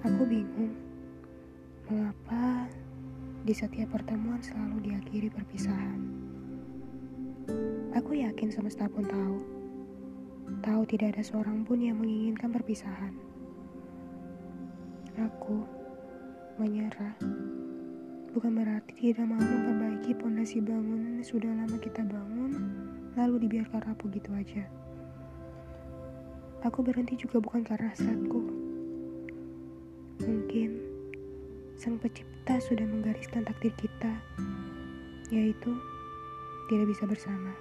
Aku bingung, mengapa di setiap pertemuan selalu diakhiri perpisahan. Aku yakin semesta pun tahu, tahu tidak ada seorang pun yang menginginkan perpisahan. Aku menyerah, bukan berarti tidak mau memperbaiki pondasi bangunan yang sudah lama kita bangun, lalu dibiarkan rapuh gitu aja. Aku berhenti juga bukan karena hasratku, Sang Pencipta sudah menggariskan takdir kita, yaitu tidak bisa bersama.